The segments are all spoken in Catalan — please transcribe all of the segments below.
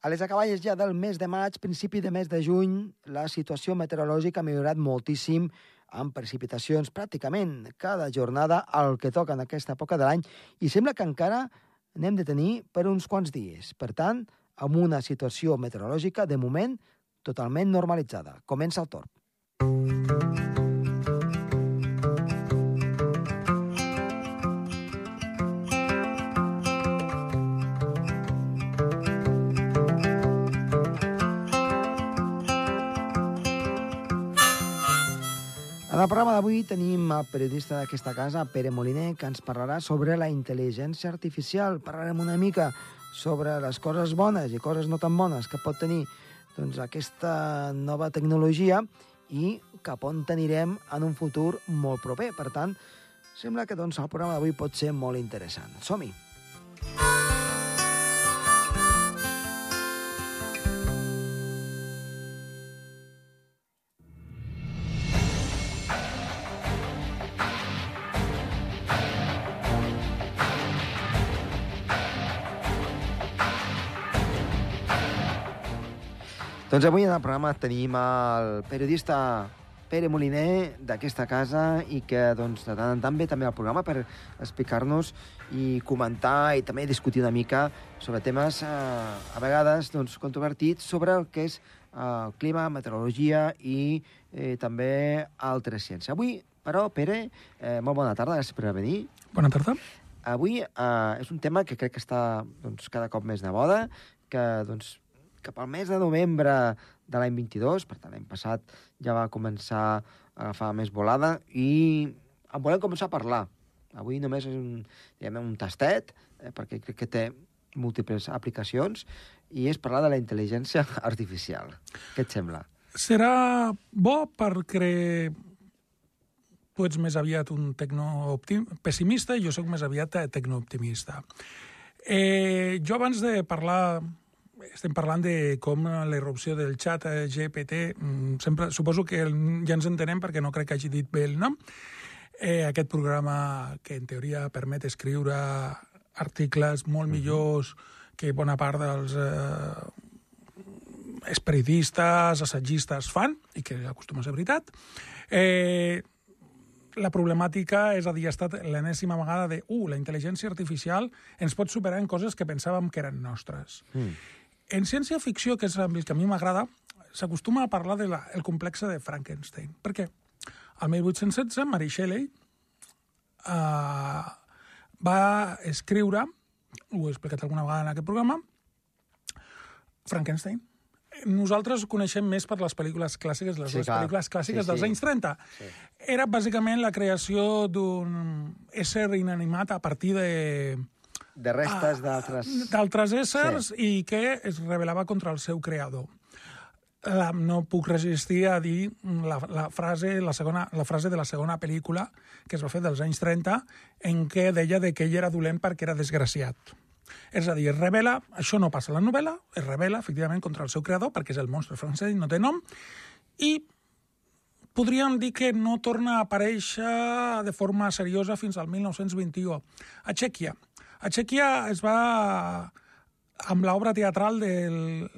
A les acaballes ja del mes de maig, principi de mes de juny, la situació meteorològica ha millorat moltíssim amb precipitacions pràcticament cada jornada al que toca en aquesta època de l'any i sembla que encara n'hem de tenir per uns quants dies. Per tant, amb una situació meteorològica, de moment, totalment normalitzada. Comença el torn. En el programa d'avui tenim el periodista d'aquesta casa, Pere Moliner, que ens parlarà sobre la intel·ligència artificial. Parlarem una mica sobre les coses bones i coses no tan bones que pot tenir doncs, aquesta nova tecnologia i cap on tenirem en un futur molt proper. Per tant, sembla que doncs, el programa d'avui pot ser molt interessant. Som-hi! Doncs avui en el programa tenim el periodista Pere Moliner d'aquesta casa i que doncs, de tant en tant ve també al programa per explicar-nos i comentar i també discutir una mica sobre temes eh, a vegades doncs, controvertits sobre el que és eh, el clima, meteorologia i eh, també altres ciències. Avui, però, Pere, eh, molt bona tarda, gràcies per venir. Bona tarda. Avui eh, és un tema que crec que està doncs, cada cop més de moda, que doncs, cap al mes de novembre de l'any 22, per tant, l'any passat ja va començar a agafar més volada i en volem començar a parlar. Avui només és un, diguem, un tastet, eh, perquè crec que té múltiples aplicacions, i és parlar de la intel·ligència artificial. Què et sembla? Serà bo perquè tu ets més aviat un tecno-pessimista i jo sóc més aviat tecno-optimista. Eh, jo abans de parlar estem parlant de com la irrupció del xat GPT, sempre, suposo que ja ens entenem perquè no crec que hagi dit bé el nom, eh, aquest programa que en teoria permet escriure articles molt millors que bona part dels eh, esperitistes, assagistes fan, i que acostuma a ser veritat, eh, la problemàtica és a dir, ha estat l'enèsima vegada de uh, la intel·ligència artificial ens pot superar en coses que pensàvem que eren nostres. Mm. En ciència-ficció, que és el que a mi m'agrada, s'acostuma a parlar del de complex de Frankenstein. Per què? Al 1816, Mary Shelley uh, va escriure, ho he explicat alguna vegada en aquest programa, Frankenstein. Nosaltres coneixem més per les pel·lícules clàssiques, les sí, pel·lícules clàssiques sí, sí. dels anys 30. Sí. Era bàsicament la creació d'un ésser inanimat a partir de de restes d'altres... D'altres éssers sí. i que es rebel·lava contra el seu creador. La, no puc resistir a dir la, la, frase, la, segona, la frase de la segona pel·lícula que es va fer dels anys 30 en què deia de que ell era dolent perquè era desgraciat. És a dir, es revela, això no passa a la novel·la, es revela efectivament contra el seu creador perquè és el monstre francès, no té nom, i podríem dir que no torna a aparèixer de forma seriosa fins al 1921 a Txèquia. A Txèquia es va, amb l'obra teatral del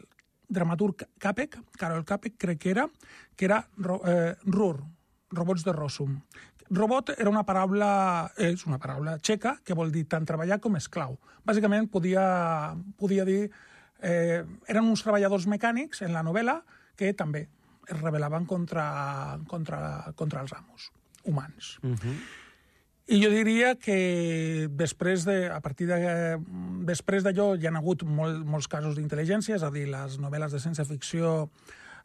dramaturg Capek, Karol Capek crec que era, que era eh, RUR, Robots de Rossum. Robot era una paraula, és una paraula txeca que vol dir tant treballar com esclau. Bàsicament podia, podia dir... Eh, eren uns treballadors mecànics en la novel·la que també es rebel·laven contra, contra, contra els amos humans. Uh -huh. I jo diria que després de, a partir de, després d'allò hi ha hagut molt, molts casos d'intel·ligència, és a dir, les novel·les de ciència-ficció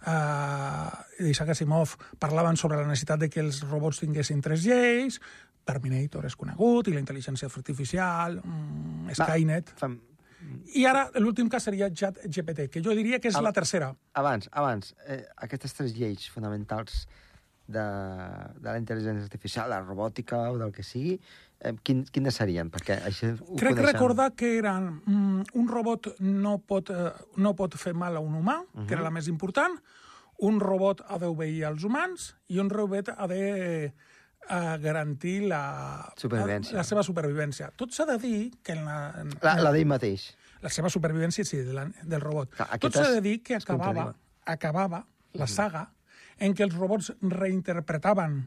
eh, d'Isaac Asimov parlaven sobre la necessitat de que els robots tinguessin tres lleis, Terminator és conegut, i la intel·ligència artificial, mm, Skynet... Va, fam... I ara l'últim cas seria Chat GPT, que jo diria que és Ab la tercera. Abans, abans, eh, aquestes tres lleis fonamentals de, de la intel·ligència artificial, la robòtica o del que sigui, eh, quin, quines serien? Perquè això ho Crec coneixen... recordar que eren mm, un robot no pot, eh, no pot fer mal a un humà, uh -huh. que era la més important, un robot ha d'obeir als humans i un robot ha de a garantir la, la, la seva supervivència. Tot s'ha de dir que... En la, en, la, la d'ell mateix. la seva supervivència, sí, de la, del robot. Clar, Tot s'ha de dir que acabava, acabava la saga en què els robots reinterpretaven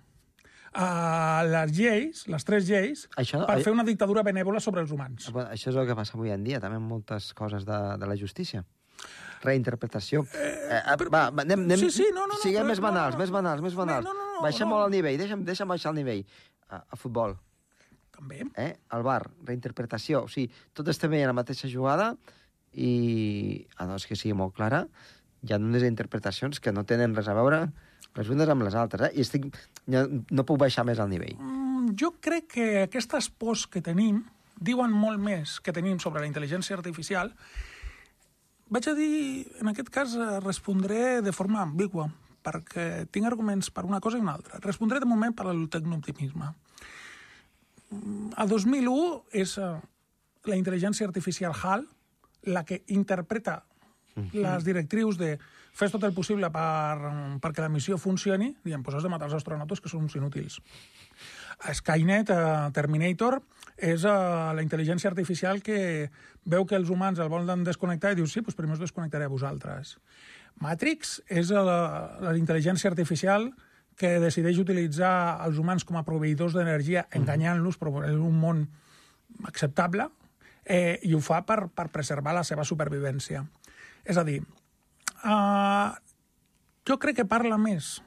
uh, les lleis, les tres lleis, Això- per ai- fer una dictadura benèvola sobre els humans. Això és el que passa avui en dia, també en moltes coses de, de la justícia. Reinterpretació. Eh, eh, va, va, anem, anem, sí, sí, no, no, no, siguem però- més no, no, banals, no. més banals, més banals. No, no, no, baixem no. molt el nivell, deixa'm, deixa'm baixar el nivell. A, a futbol, També. eh? al bar, reinterpretació. O sigui, tot estem veient la mateixa jugada i, a no és que sigui molt clara, hi ha unes interpretacions que no tenen res a veure les unes amb les altres, eh? I estic... No, no puc baixar més el nivell. Mm, jo crec que aquestes pors que tenim diuen molt més que tenim sobre la intel·ligència artificial. Vaig a dir, en aquest cas, eh, respondré de forma ambigua, perquè tinc arguments per una cosa i una altra. Respondré de moment per al tecnooptimisme. Mm, A 2001 és eh, la intel·ligència artificial HAL la que interpreta les directrius de fes tot el possible per, perquè la missió funcioni, diem, doncs has de matar els astronautes que són uns inútils. Skynet, a Terminator, és uh, la intel·ligència artificial que veu que els humans el volen desconnectar i diu, sí, doncs primer us desconnectaré a vosaltres. Matrix és uh, la, la intel·ligència artificial que decideix utilitzar els humans com a proveïdors d'energia, enganyant-los, però en un món acceptable, eh, i ho fa per, per preservar la seva supervivència. És a dir, uh, jo crec que parla més,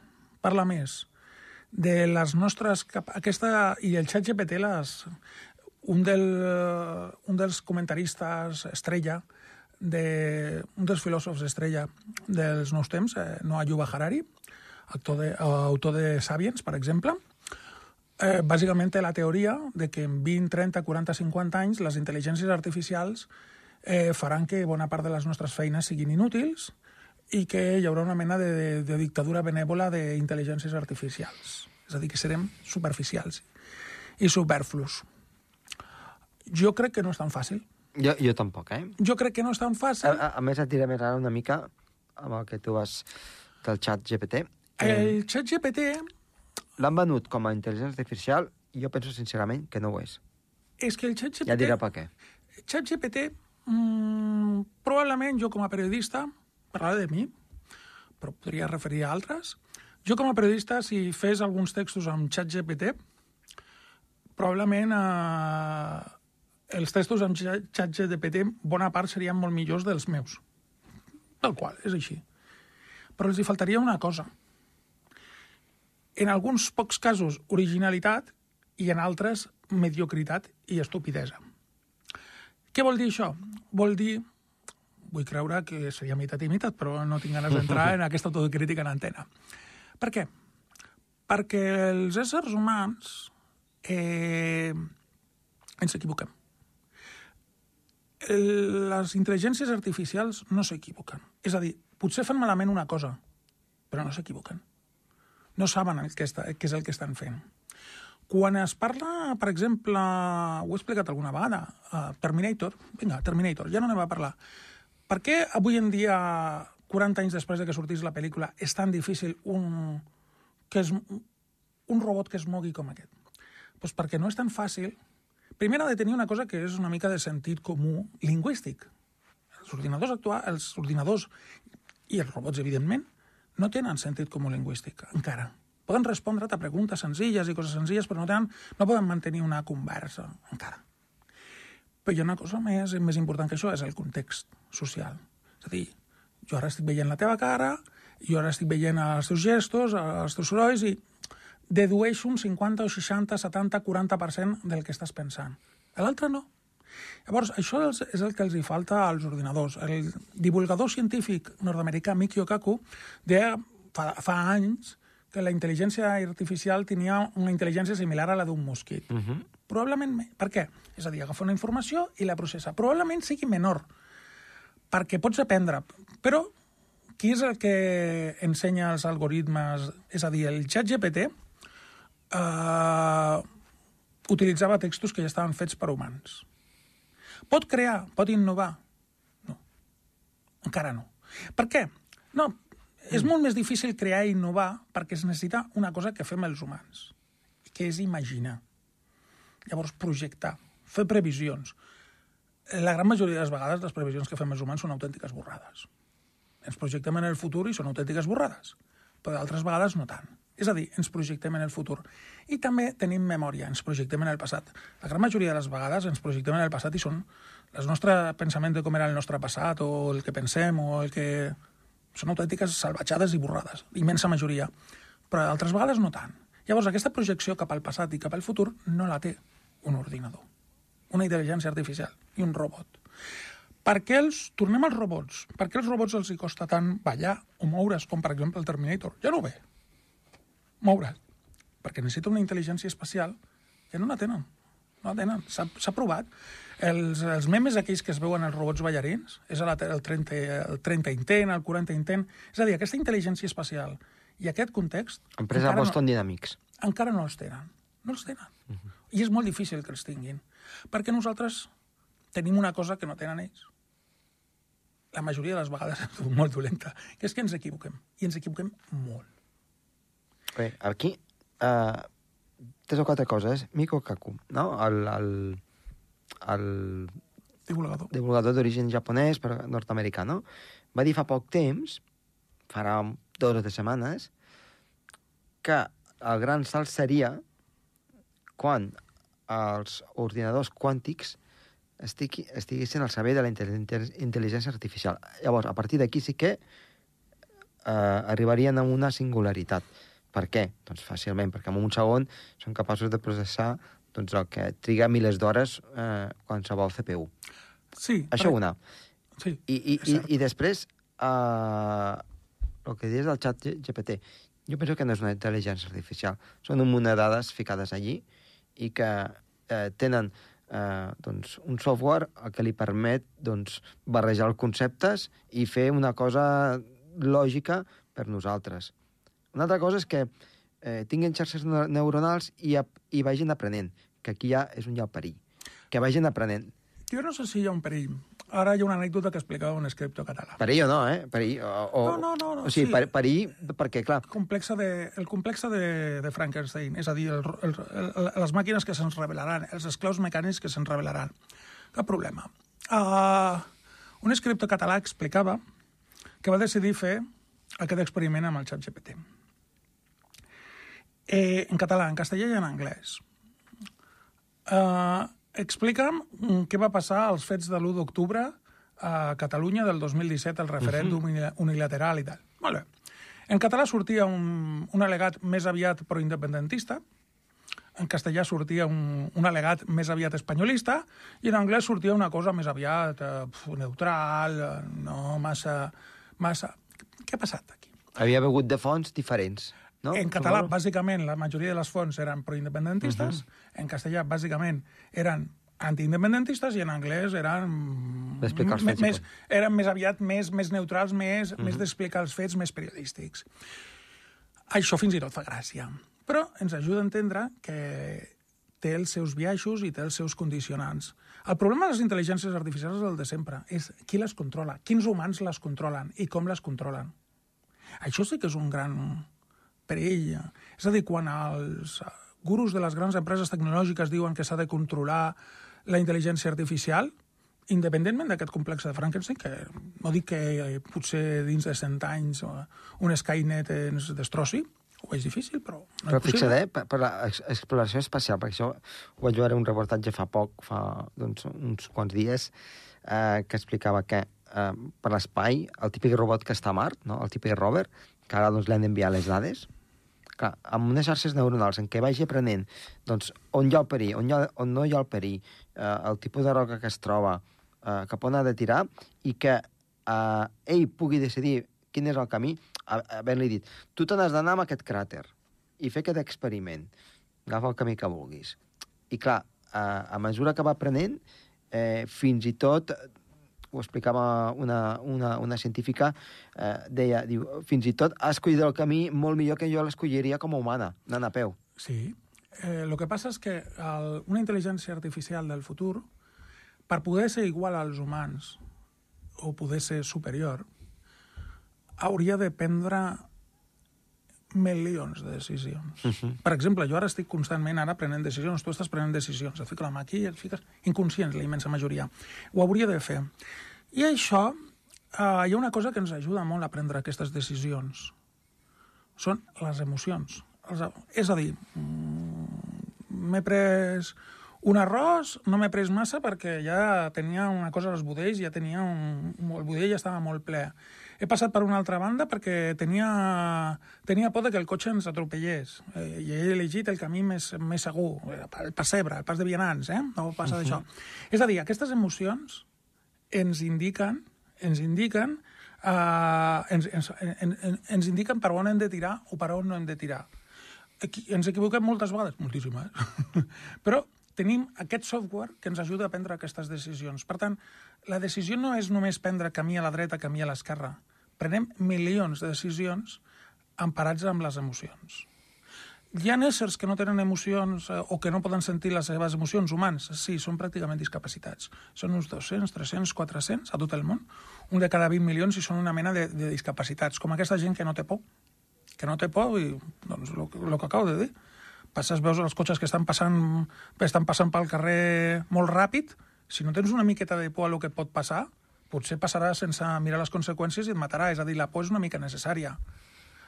parla més de les nostres... Aquesta, I el xat GPT, les, un, del, un dels comentaristes estrella, de, un dels filòsofs estrella dels nous temps, eh, Noah Yuval Harari, actor de, autor de Sapiens, per exemple, eh, bàsicament té la teoria de que en 20, 30, 40, 50 anys les intel·ligències artificials eh, faran que bona part de les nostres feines siguin inútils i que hi haurà una mena de, de, de dictadura benèvola d'intel·ligències artificials. És a dir, que serem superficials i superflus. Jo crec que no és tan fàcil. Jo, jo tampoc, eh? Jo crec que no és tan A, fàcil. a, a més, et diré més ara una mica amb el que tu has del xat GPT. Eh, El xat GPT L'han venut com a intel·ligència artificial i jo penso sincerament que no ho és. és que el xat GPT... Ja diré per què. ChatGPT, mm, probablement jo com a periodista, parlaré de mi, però podria referir a altres, jo com a periodista, si fes alguns textos amb ChatGPT, probablement eh, els textos amb Cha- ChatGPT, bona part serien molt millors dels meus. Tal qual, és així. Però els hi faltaria una cosa. En alguns pocs casos, originalitat, i en altres, mediocritat i estupidesa. Què vol dir això? Vol dir, vull creure que seria meitat i meitat, però no tinc ganes d'entrar en aquesta autocrítica en antena. Per què? Perquè els éssers humans eh, ens equivoquem. Les intel·ligències artificials no s'equivoquen. És a dir, potser fan malament una cosa, però no s'equivoquen. No saben el que està, què és el que estan fent. Quan es parla, per exemple, ho he explicat alguna vegada, uh, Terminator, vinga, Terminator, ja no n'hem a parlar. Per què avui en dia, 40 anys després de que sortís la pel·lícula, és tan difícil un, que es, un robot que es mogui com aquest? Pues perquè no és tan fàcil. Primer ha de tenir una cosa que és una mica de sentit comú lingüístic. Els ordinadors actuals, els ordinadors i els robots, evidentment, no tenen sentit comú lingüístic, encara. Poden respondre't a preguntes senzilles i coses senzilles, però no, tenen, no poden mantenir una conversa, encara. Però hi ha una cosa més, més important que això, és el context social. És a dir, jo ara estic veient la teva cara, jo ara estic veient els teus gestos, els teus sorolls, i dedueixo un 50 o 60, 70, 40% del que estàs pensant. L'altre no. Llavors, això és el que els hi falta als ordinadors. El divulgador científic nord-americà Mikio Kaku deia fa, fa anys que la intel·ligència artificial tenia una intel·ligència similar a la d'un mosquit. Uh -huh. Probablement, me- per què? És a dir, agafa una informació i la processa. Probablement sigui menor, perquè pots aprendre. Però qui és el que ensenya els algoritmes? És a dir, el xat GPT eh, utilitzava textos que ja estaven fets per humans. Pot crear, pot innovar? No. Encara no. Per què? No, és molt més difícil crear i innovar perquè es necessita una cosa que fem els humans, que és imaginar. Llavors, projectar, fer previsions. la gran majoria de les vegades les previsions que fem els humans són autèntiques borrades. Ens projectem en el futur i són autèntiques borrades, però d'altres vegades no tant. És a dir, ens projectem en el futur. I també tenim memòria, ens projectem en el passat. La gran majoria de les vegades ens projectem en el passat i són el nostre pensament de com era el nostre passat o el que pensem o el que... Són autèntiques salvatjades i borrades, immensa majoria. Però altres vegades no tant. Llavors, aquesta projecció cap al passat i cap al futur no la té un ordinador, una intel·ligència artificial i un robot. Per què els... Tornem als robots. Per què als robots els hi costa tant ballar o moure's, com per exemple el Terminator? Ja no ve. Moure's. Perquè necessita una intel·ligència espacial que no la tenen. No la tenen. S'ha provat. Els, els memes aquells que es veuen els robots ballarins, és el, el, 30, el 30 intent, el 40 intent... És a dir, aquesta intel·ligència espacial i aquest context... Empresa Boston no, Dynamics. Encara no els tenen. No els tenen. Uh -huh. I és molt difícil que els tinguin. Perquè nosaltres tenim una cosa que no tenen ells la majoria de les vegades és molt dolenta, que és que ens equivoquem, i ens equivoquem molt. Bé, aquí, uh, tres o quatre coses. Miko Kaku, no? El, el, el divulgador, divulgador d'origen japonès, però nord-americà, no? Va dir fa poc temps, farà dues o tres setmanes, que el gran salt seria quan els ordinadors quàntics estigui, estiguessin al servei de la intel·ligència artificial. Llavors, a partir d'aquí sí que eh, arribarien a una singularitat. Per què? Doncs fàcilment, perquè en un segon són capaços de processar doncs, el que triga milers d'hores eh, qualsevol CPU. Sí. Això una. Sí, I, i, i, I després, eh, el que dius del xat GPT, jo penso que no és una intel·ligència artificial. Són un munt de dades ficades allí i que eh, tenen eh, doncs, un software que li permet doncs, barrejar els conceptes i fer una cosa lògica per nosaltres. Una altra cosa és que eh, tinguin xarxes neuronals i, i vagin aprenent, que aquí ja és un ja perill. Que vagin aprenent. Jo no sé si hi ha un perill. Ara hi ha una anècdota que explicava un escriptor català. Perill o no, eh? Perill, o, o, no, no, no, no. O sigui, sí. perill perquè, clar... Complexa de, el complex de, de Frankenstein, és a dir, el, el, el, les màquines que se'ns revelaran, els esclaus mecànics que se'ns revelaran. Cap problema. Uh, un escriptor català explicava que va decidir fer aquest experiment amb el xat GPT. Eh, en català, en castellà i en anglès. Uh, Explica'm mm, què va passar als fets de l'1 d'octubre a Catalunya del 2017, el referèndum uh -huh. unilateral i tal. Molt bé. En català sortia un, un alegat més aviat proindependentista, en castellà sortia un, un alegat més aviat espanyolista, i en anglès sortia una cosa més aviat eh, neutral, eh, no massa, massa... Què ha passat aquí? Havia begut de fonts diferents. No? En català, Suposo? bàsicament, la majoria de les fonts eren proindependentistes, uh -huh. en castellà, bàsicament, eren antiindependentistes i en anglès eren... més, eren més aviat més, més neutrals, més, uh -huh. més d'explicar els fets, més periodístics. Això fins i tot fa gràcia. Però ens ajuda a entendre que té els seus biaixos i té els seus condicionants. El problema de les intel·ligències artificials és el de sempre. És qui les controla, quins humans les controlen i com les controlen. Això sí que és un gran per ell. És a dir, quan els gurus de les grans empreses tecnològiques diuen que s'ha de controlar la intel·ligència artificial, independentment d'aquest complex de Frankenstein, que no dic que eh, potser dins de 100 anys un Skynet ens destrossi, ho veig difícil, però... No però fixa't, eh, per, per l'exploració espacial, perquè això ho vaig veure un reportatge fa poc, fa doncs, uns quants dies, eh, que explicava que eh, per l'espai, el típic robot que està a Mart, no? el típic rover, que ara doncs, l'hem d'enviar les dades, clar, amb unes xarxes neuronals en què vagi aprenent doncs, on hi ha el perill, on, ha, on no hi ha el perill, eh, el tipus de roca que es troba, eh, cap on ha de tirar, i que eh, ell pugui decidir quin és el camí, havent-li dit, tu te n'has d'anar amb aquest cràter i fer aquest experiment. Agafa el camí que vulguis. I clar, eh, a mesura que va aprenent, eh, fins i tot ho explicava una, una, una científica, eh, deia, diu, fins i tot ha escollit el camí molt millor que jo l'escolliria com a humana, anant a peu. Sí. Eh, el que passa és que el, una intel·ligència artificial del futur, per poder ser igual als humans o poder ser superior, hauria de prendre milions de decisions. Uh -huh. Per exemple, jo ara estic constantment ara prenent decisions, tu estàs prenent decisions, et fiques la mà aquí i et fiques inconscients, la immensa majoria. Ho hauria de fer. I això, eh, hi ha una cosa que ens ajuda molt a prendre aquestes decisions. Són les emocions. És a dir, mm, m'he pres un arròs, no m'he pres massa perquè ja tenia una cosa als budells, ja tenia un... el budell ja estava molt ple he passat per una altra banda perquè tenia, tenia por de que el cotxe ens atropellés eh, i he elegit el camí més, més segur, el pessebre, el pas de vianants, eh? no passa uh -huh. d'això. És a dir, aquestes emocions ens indiquen, ens indiquen, uh, ens, ens, ens, ens indiquen per on hem de tirar o per on no hem de tirar. Aquí, ens equivoquem moltes vegades, moltíssimes, però tenim aquest software que ens ajuda a prendre aquestes decisions. Per tant, la decisió no és només prendre camí a la dreta, camí a l'esquerra prenem milions de decisions emparats amb les emocions. Hi ha éssers que no tenen emocions eh, o que no poden sentir les seves emocions humans. Sí, són pràcticament discapacitats. Són uns 200, 300, 400 a tot el món. Un de cada 20 milions i són una mena de, de discapacitats. Com aquesta gent que no té por. Que no té por i, doncs, el que acabo de dir. Passes, veus els cotxes que estan passant, estan passant pel carrer molt ràpid. Si no tens una miqueta de por a el que et pot passar, potser passarà sense mirar les conseqüències i et matarà. És a dir, la por és una mica necessària.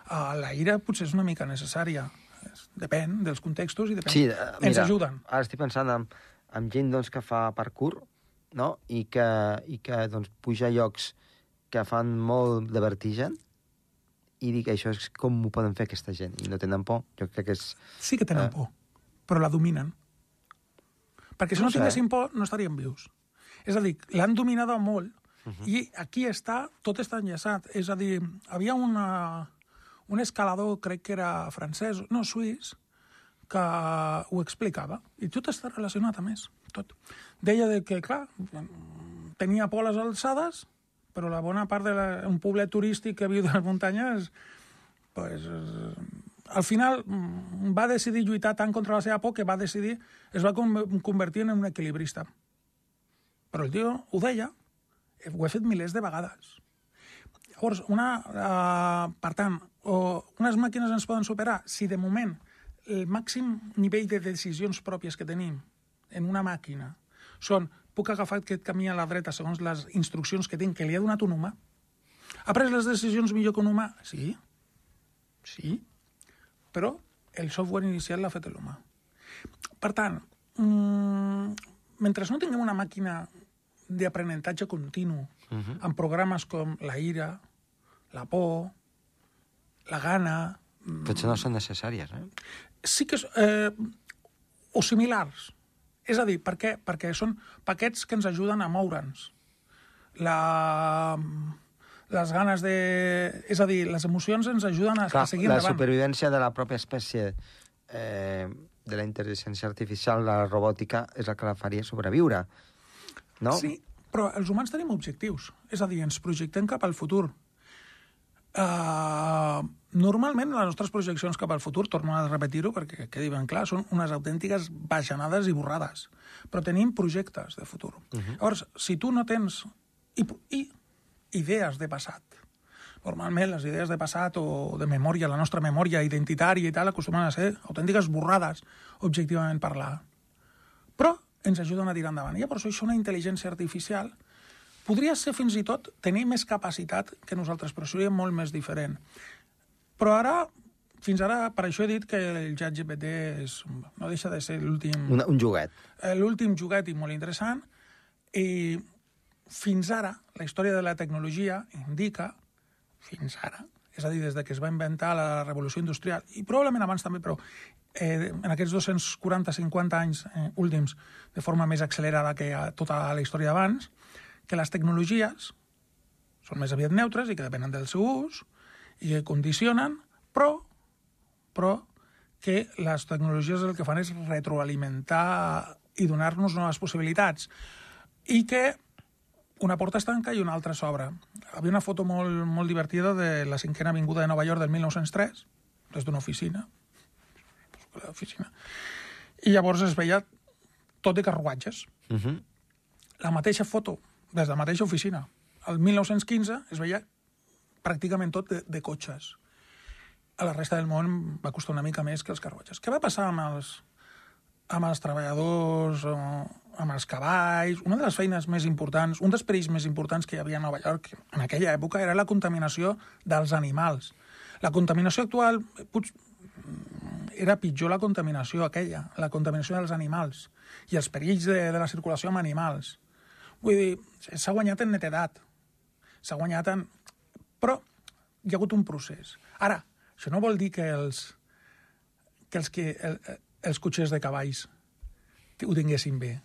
Uh, la ira potser és una mica necessària. Depèn dels contextos i depèn. Sí, uh, mira, Ens ajuden. Ara estic pensant en, en gent doncs, que fa parkour no? I, que, i que doncs, puja a llocs que fan molt de vertigen i dic, això és com ho poden fer aquesta gent i no tenen por. Jo crec que és... Sí que tenen uh... por, però la dominen. Perquè si no, no tinguessin por, no estaríem vius. És a dir, l'han dominada molt Uh -huh. I aquí està, tot està enllaçat. És a dir, havia una, un escalador, crec que era francès, no, suís, que ho explicava. I tot està relacionat, a més, tot. Deia de que, clar, tenia por a les alçades, però la bona part d'un poblet turístic que viu de les muntanyes, pues, al final va decidir lluitar tant contra la seva por que va decidir, es va convertir en un equilibrista. Però el tio ho deia, ho he fet milers de vegades. Llavors, una, uh, per tant, o unes màquines ens poden superar si de moment el màxim nivell de decisions pròpies que tenim en una màquina són puc agafar aquest camí a la dreta segons les instruccions que tinc, que li ha donat un humà? Ha pres les decisions millor que un humà? Sí, sí, però el software inicial l'ha fet l'humà. Per tant, mmm, mentre no tinguem una màquina d'aprenentatge continu, uh -huh. amb programes com la ira, la por, la gana... Potser no són necessàries, eh? Sí que... Eh, o similars. És a dir, per què? Perquè són paquets que ens ajuden a moure'ns. La les ganes de... És a dir, les emocions ens ajuden a, Clar, a seguir la endavant. La supervivència de la pròpia espècie eh, de la intel·ligència artificial, la robòtica, és la que la faria sobreviure no? Sí, però els humans tenim objectius. És a dir, ens projectem cap al futur. Uh, normalment les nostres projeccions cap al futur, torno a repetir-ho perquè quedi ben clar, són unes autèntiques bajanades i borrades. Però tenim projectes de futur. Uh -huh. Llavors, si tu no tens... I, i idees de passat. Normalment les idees de passat o de memòria, la nostra memòria identitària i tal, acostumen a ser autèntiques borrades, objectivament parlant. Però ens ajuden a tirar endavant. I llavors això una intel·ligència artificial podria ser fins i tot tenir més capacitat que nosaltres, però seria molt més diferent. Però ara, fins ara, per això he dit que el xat GPT és, no deixa de ser l'últim... Un, un joguet. Eh, l'últim joguet i molt interessant. I fins ara, la història de la tecnologia indica, fins ara, és a dir, des de que es va inventar la revolució industrial, i probablement abans també, però eh, en aquests 240-50 anys eh, últims de forma més accelerada que a tota la història d'abans, que les tecnologies són més aviat neutres i que depenen del seu ús i que condicionen, però, però que les tecnologies el que fan és retroalimentar i donar-nos noves possibilitats. I que una porta es tanca i una altra s'obre. Havia una foto molt, molt divertida de la cinquena avinguda de Nova York del 1903, des d'una oficina, l'oficina. I llavors es veia tot de carruatges. Uh -huh. La mateixa foto, des de la mateixa oficina. El 1915 es veia pràcticament tot de, de cotxes. a la resta del món va costar una mica més que els carruatges. Què va passar amb els, amb els treballadors, amb els cavalls? Una de les feines més importants, un dels perills més importants que hi havia a Nova York en aquella època era la contaminació dels animals. La contaminació actual pot, era pitjor la contaminació aquella, la contaminació dels animals i els perills de, de la circulació amb animals. Vull dir, s'ha guanyat en netedat, s'ha guanyat en... Però hi ha hagut un procés. Ara, això no vol dir que els que els, que, el, els cotxers de cavalls ho tinguessin bé,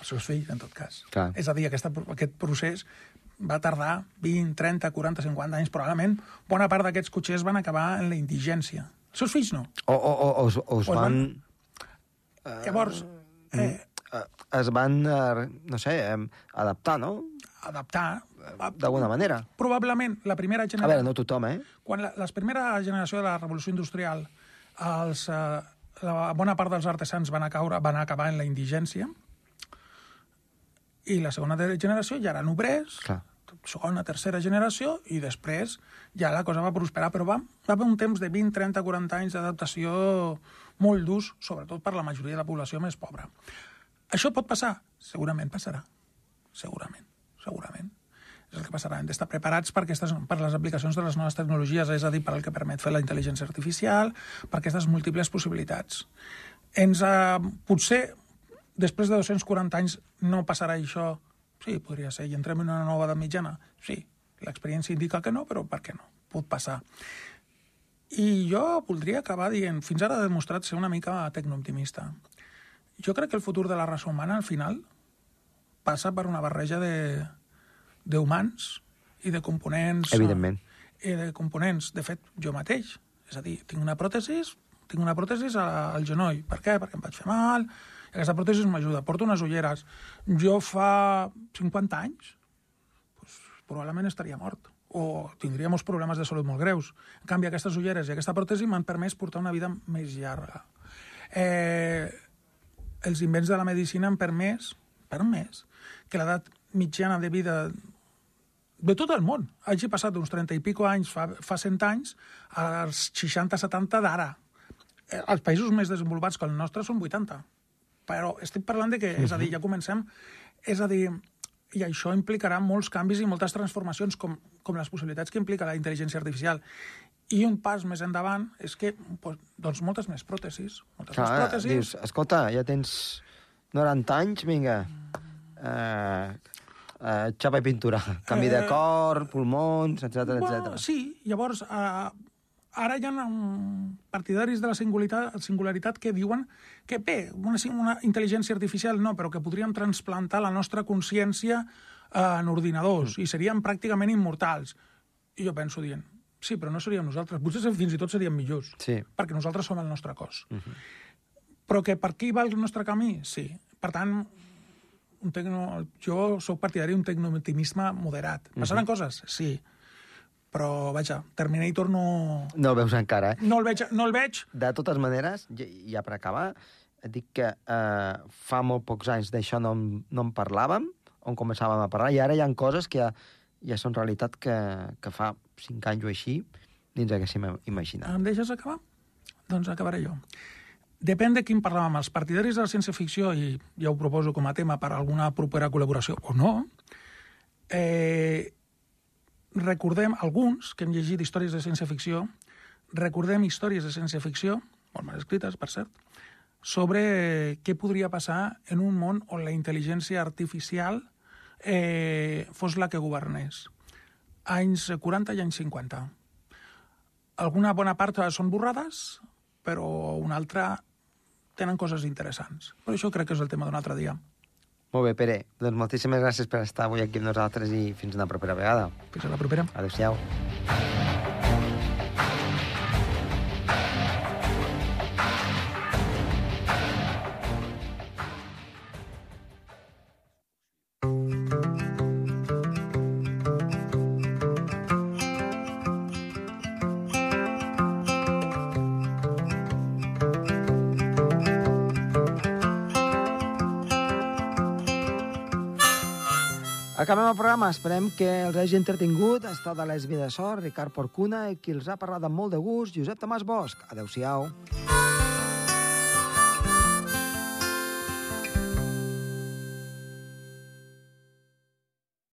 els seus fills, en tot cas. Clar. És a dir, aquesta, aquest procés va tardar 20, 30, 40, 50 anys. Probablement bona part d'aquests cotxers van acabar en la indigència. Els seus fills no. O, o, o, o, o es van... van- Llavors, eh, eh, Es van, eh, no sé, adaptar, no? adaptar... D'alguna manera. Probablement la primera A generació... veure, no tothom, eh? Quan la, la primera generació de la revolució industrial, els, eh, la bona part dels artesans van, a caure, van acabar en la indigència, i la segona generació ja eren obrers, Clar. segona, tercera generació, i després ja la cosa va prosperar, però va, va haver un temps de 20, 30, 40 anys d'adaptació molt durs, sobretot per la majoria de la població més pobra. Això pot passar? Segurament passarà. Segurament, segurament. És el que passarà. Hem d'estar preparats per, aquestes, per les aplicacions de les noves tecnologies, és a dir, per el que permet fer la intel·ligència artificial, per aquestes múltiples possibilitats. Ens, eh, potser, després de 240 anys, no passarà això. Sí, podria ser. I entrem en una nova edat mitjana? Sí. L'experiència indica que no, però per què no? Pot passar. I jo voldria acabar dient, fins ara ha demostrat ser una mica tecnooptimista. Jo crec que el futur de la raça humana, al final, passa per una barreja de d'humans i de components... Evidentment. I de components, de fet, jo mateix. És a dir, tinc una pròtesi, tinc una pròtesi al genoll. Per què? Perquè em vaig fer mal, i aquesta pròtesi m'ajuda. Porto unes ulleres. Jo fa 50 anys pues, probablement estaria mort o tindria molts problemes de salut molt greus. En canvi, aquestes ulleres i aquesta pròtesi m'han permès portar una vida més llarga. Eh, els invents de la medicina han permès, permès que l'edat mitjana de vida de tot el món hagi passat d'uns 30 i pico anys, fa, fa 100 anys, als 60-70 d'ara. Eh, els països més desenvolupats que el nostre són 80. Però estic parlant de que, és a dir, ja comencem... És a dir, i això implicarà molts canvis i moltes transformacions, com, com les possibilitats que implica la intel·ligència artificial. I un pas més endavant és que, doncs, moltes més pròtesis. Moltes més Clar, pròtesis. dius, escolta, ja tens 90 anys, vinga. Eh, eh, xapa i pintura. Canvi de Eh, cor, pulmons, etc Bueno, etc. sí, llavors, eh, ara hi ha partidaris de la singularitat, singularitat que diuen que bé, una, una intel·ligència artificial no, però que podríem transplantar la nostra consciència eh, en ordinadors i seríem pràcticament immortals. I jo penso dient, sí, però no seríem nosaltres, potser fins i tot seríem millors, Sí. perquè nosaltres som el nostre cos. Però que per aquí va el nostre camí? Sí. Per tant, un tecno... jo sóc partidari d'un tecnooptimisme moderat. Passaran coses? Sí. Però, vaja, Terminator no... No ho veus encara, eh? No el veig, no el veig De totes maneres, ja, per acabar, et dic que eh, fa molt pocs anys d'això no, no en parlàvem, on començàvem a parlar, i ara hi ha coses que ja, són realitat que, que fa cinc anys o així ni ens haguéssim imaginat. Em deixes acabar? Doncs acabaré jo. Depèn de quin parlàvem. Els partidaris de la ciència-ficció, i ja ho proposo com a tema per a alguna propera col·laboració, o no, eh, recordem, alguns que hem llegit històries de ciència-ficció, recordem històries de ciència-ficció, molt mal escrites, per cert, sobre què podria passar en un món on la intel·ligència artificial eh, fos la que governés. Anys 40 i anys 50 alguna bona part són borrades, però una altra tenen coses interessants. Per això crec que és el tema d'un altre dia. Molt bé, Pere. Doncs moltíssimes gràcies per estar avui aquí amb nosaltres i fins una propera vegada. Fins a la propera. Adéu-siau. Acabem programa. Esperem que els hagi entretingut. Estat de l'Esbi de Sort, Ricard Porcuna, i qui els ha parlat amb molt de gust, Josep Tomàs Bosch. Adéu-siau.